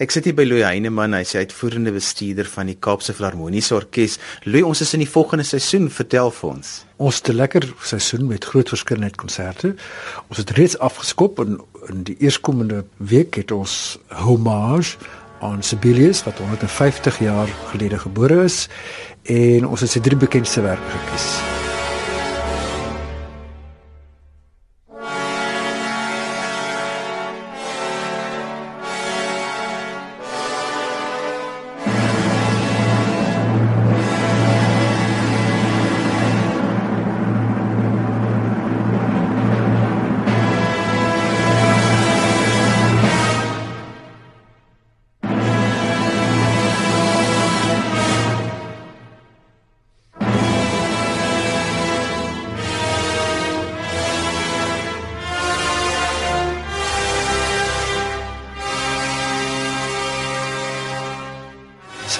Ek sit hier by Louis Heineman, hy is uitvoerende bestuurder van die Kaapse Filharmoniese Orkees. Louis, ons is in die volgende seisoen, vertel vir ons. Ons het 'n lekker seisoen met groot verskeidenheid konserte. Ons het reeds afgeskop en in die eerskomende week het ons homage aan Sibelius wat 150 jaar gelede gebore is en ons het sy drie bekendste werke gekies.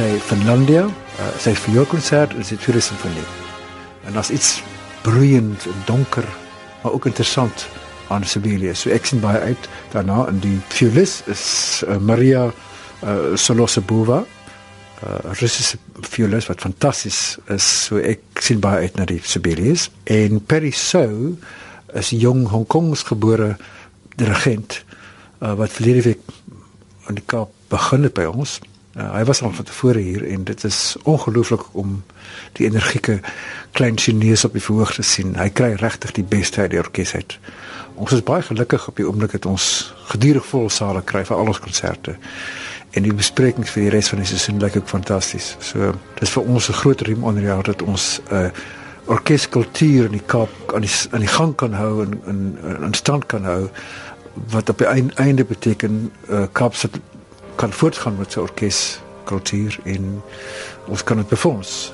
Sy Finlandia, uh, sy vioolkonsert en sy tweede simfonie. En daar's iets broeiend en donker, maar ook interessant aan Sibelius. So ek sien baie uit daarna in die violis is uh, Maria uh, Solosabova, 'n uh, Russiese violis wat fantasties is. So ek sien baie uit na die Sibelius. En Perry So is jong Hong Kongs gebore dirigent uh, wat verlede week aan die Kaap begin het by ons. Uh, hy was al van tevore hier en dit is ongelooflik om die energieke klein Chinese op die verhoog te sien. Hy kry regtig die beste uit die orkes uit. Ons is baie gelukkig op die oomblik dat ons gedurig vol sale kry vir al ons konserte. En die besprekings vir die res van die seisoen lyk ook fantasties. So dis vir ons 'n groot riem onder jaar dat ons 'n uh, orkeskultuur in die Kaap aan die aan die gang kan hou en in in stand kan hou wat op die einde beteken uh, Kaapse kan voortgaan met sy orkeskultuur en ons kan dit befonds.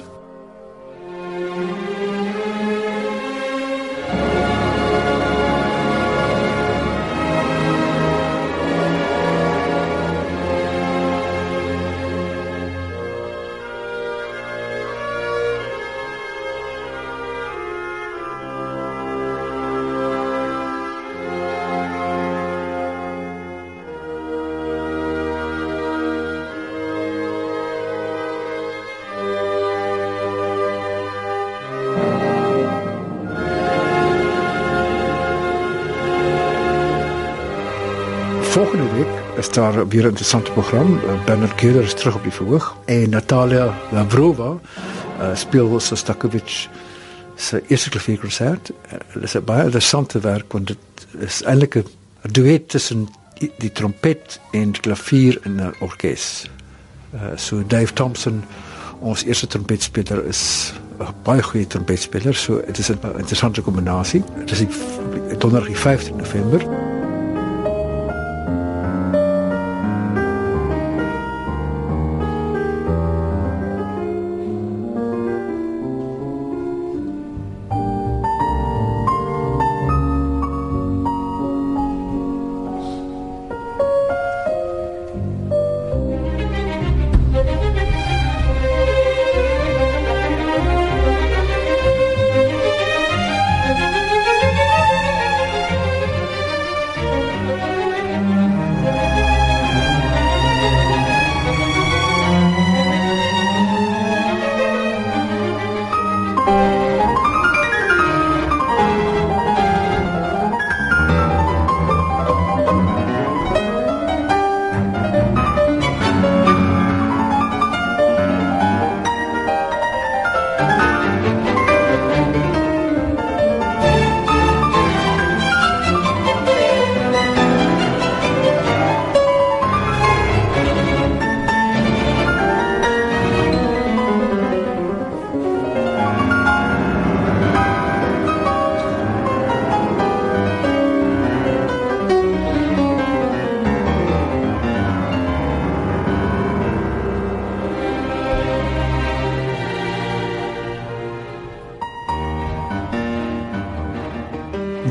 Volgende week is daar weer 'n interessante program. Uh, Bernard Keder is terug op die verhoog en Natalia Lavrova uh, speel Sostakovich se eerste klavierkonsert. Dit is 'n baie interessante werk want dit is eintlik 'n duet tussen die, die trompet en die klavier in 'n orkes. Uh, so Dave Thompson, ons eerste trompetspeler is 'n baie goeie trompetspeler, so dit is 'n interessante kombinasie. Dit is die donderdag die 15 November.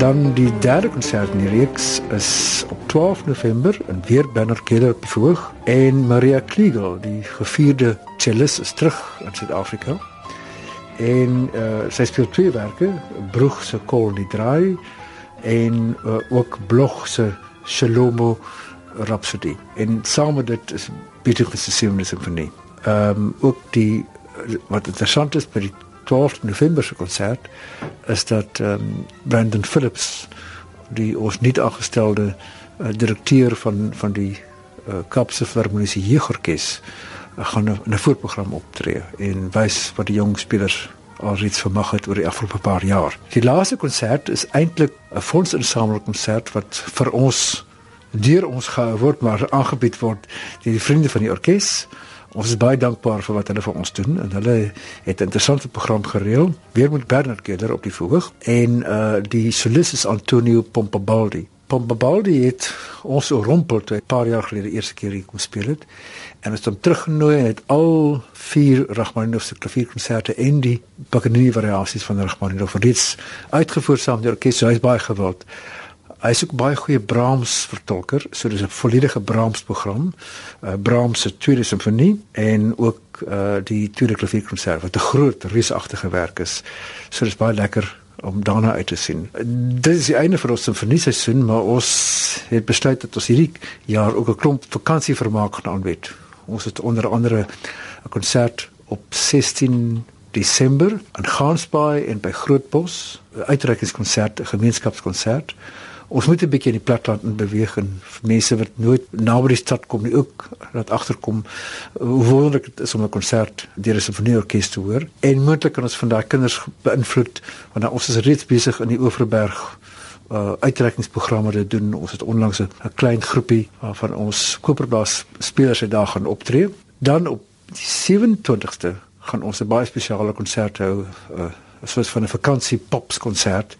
Dan die derde konsert in die reeks is op 12 November in weer Banner Keller op die verhoog en Maria Kliegel, die gevierde cellist is terug in Suid-Afrika. En uh, sy speel twee werke, Broeg se Kol die Draai en uh, ook Blog se Shalomo Rhapsody. En saam met dit is Beethoven se 7de simfonie. Ehm um, ook die wat interessant is by die 12 November se konsert is dat ehm um, Brandon Phillips die ons nie aangestelde uh, direkteur van van die uh, Kaapse Filharmoniese Jeugorkes uh, gaan 'n voorprogram optree en wys wat die jong spelers al reeds vermag het oor die afgelope paar jaar. Die laaste konsert is eintlik 'n fondsinsamelingskonsert wat vir ons deur ons gehou word maar aangebied word deur die vriende van die orkes. Ons is baie dankbaar vir wat hulle vir ons doen en hulle het 'n interessante program gereël. Weer met Bernard Keder op die verhoog en uh die solis is Antonio Pompabaldi. Pompabaldi het ons rompel toe 'n paar jaar gelede eerste keer hier kom speel het en het hom teruggenooi en het al vier Rachmaninov se klavierkonserte en die Paganini variasies van Rachmaninov reeds uitgevoer saam met die orkes. So hy is baie gewild. Hy is ook baie goeie Brahms vertolker, so dis 'n volledige Brahms program. Uh, Brahms se tweede simfonie en ook uh, die tweede klavierkonsert wat 'n groot reusagtige werk is. So dis baie lekker om daarna uit te sien. Dit is die einde van ons simfonieseisoen, maar ons het besluit dat ons hierdie jaar ook 'n klomp vakansievermaak gaan aanbied. Ons het onder andere 'n konsert op 16 Desember in Gansbaai en by Grootbos, 'n uitreikingskonsert, 'n gemeenskapskonsert. Ons moet 'n bietjie in die platland beweeg en mense wat nooit naby die stad kom nie ook laat agterkom hoe wonderlik dit is om 'n konsert deur 'n simfonieorkes te hoor en moontlik kan ons van daai kinders beïnvloed want nou, ons is reeds besig in die Oeverberg uh uitreikingsprogramme te doen. Ons het onlangs 'n klein groepie uh, van ons Koperplaas spelers het daar gaan optree. Dan op die 27ste gaan ons 'n baie spesiale konsert hou, uh, 'n soort van 'n vakansie pops konsert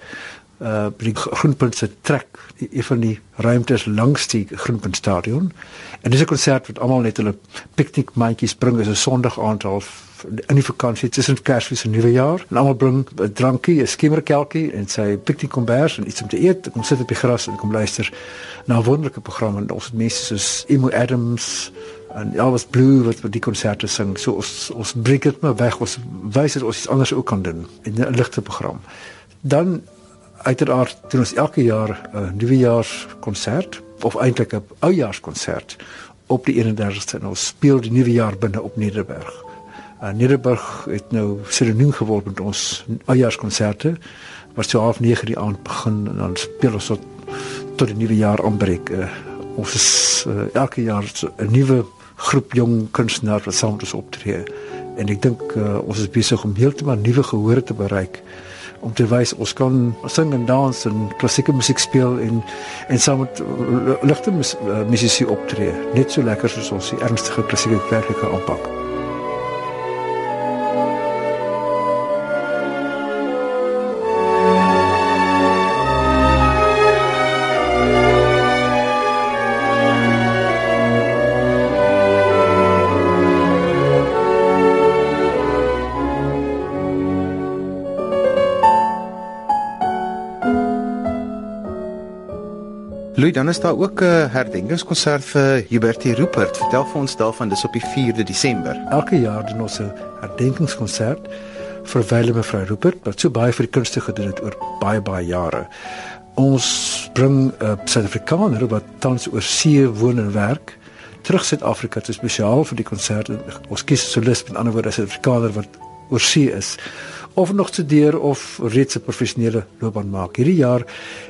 uh by die Groenpunt se trek een van die ruimtes langs die Groenpunt stadion. En dis 'n konsert wat almal net hulle piknikmandjies bring as 'n Sondag aand half in die vakansie tussen Kersfees en Nuwejaar. En almal bring 'n drankie, 'n skimmerkelkie en sy piknikkombers en iets om te eet. Kom sit op die gras en kom luister na 'n wonderlike program en ons het mense soos Emo Adams en Elvis Blue wat vir die konserte sing. So ons ons breek dit maar weg. Ons wys dit ons iets anders ook kan doen in 'n ligte program. Dan uiteraard doen ons elke jaar 'n uh, nuwejaarskonsert of eintlik 'n oujaarskonsert op die 31ste en ons speel die nuwe jaar binne op Nederberg. Uh, Nederberg het nou sinoniem geword met ons oujaarskonserte wat so half 9 die aand begin en dan speel ons tot tot die nuwe jaar aanbreek. Uh, ons is uh, elke jaar 'n nuwe groep jong kunstenaars wat saam met ons optree en ek dink uh, ons is besig om heeltemal nuwe gehore te bereik om te wys ons kan sing en dans en klassieke musiek speel en en saam met ligte musisië optree net so lekker soos ons die ernstige klassieke werklike aanpak. Dan is daar ook 'n herdenkingskonsert vir Hubertie Rupert. Vertel vir ons daarvan, dis op die 4de Desember. Elke jaar doen ons 'n herdenkingskonsert vir Wile mevrou Rupert, wat so baie vir die kunste gedoen het oor baie baie jare. Ons bring 'n Suid-Afrikaner wat tans oor see woon en werk terug Suid-Afrika te spesiaal vir die konsert. Ons kies 'n solis, met ander woorde 'n Suid-Afrikaner wat oor see is of nog studeer of reeds 'n professionele loopbaan maak. Hierdie jaar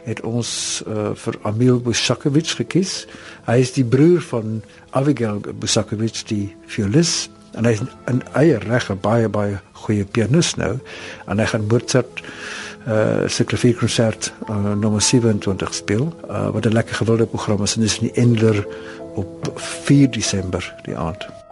het ons uh, vir Amil Busakovic gekies. Hy is die broer van Abigail Busakovic, die violis en hy is 'n eie reg 'n baie baie goeie pianis nou en hy gaan Mozart uh se klavierkonsert uh, nommer 27 speel. Uh wat 'n lekker gewilde program is en dis in die Endler op 4 Desember die aand.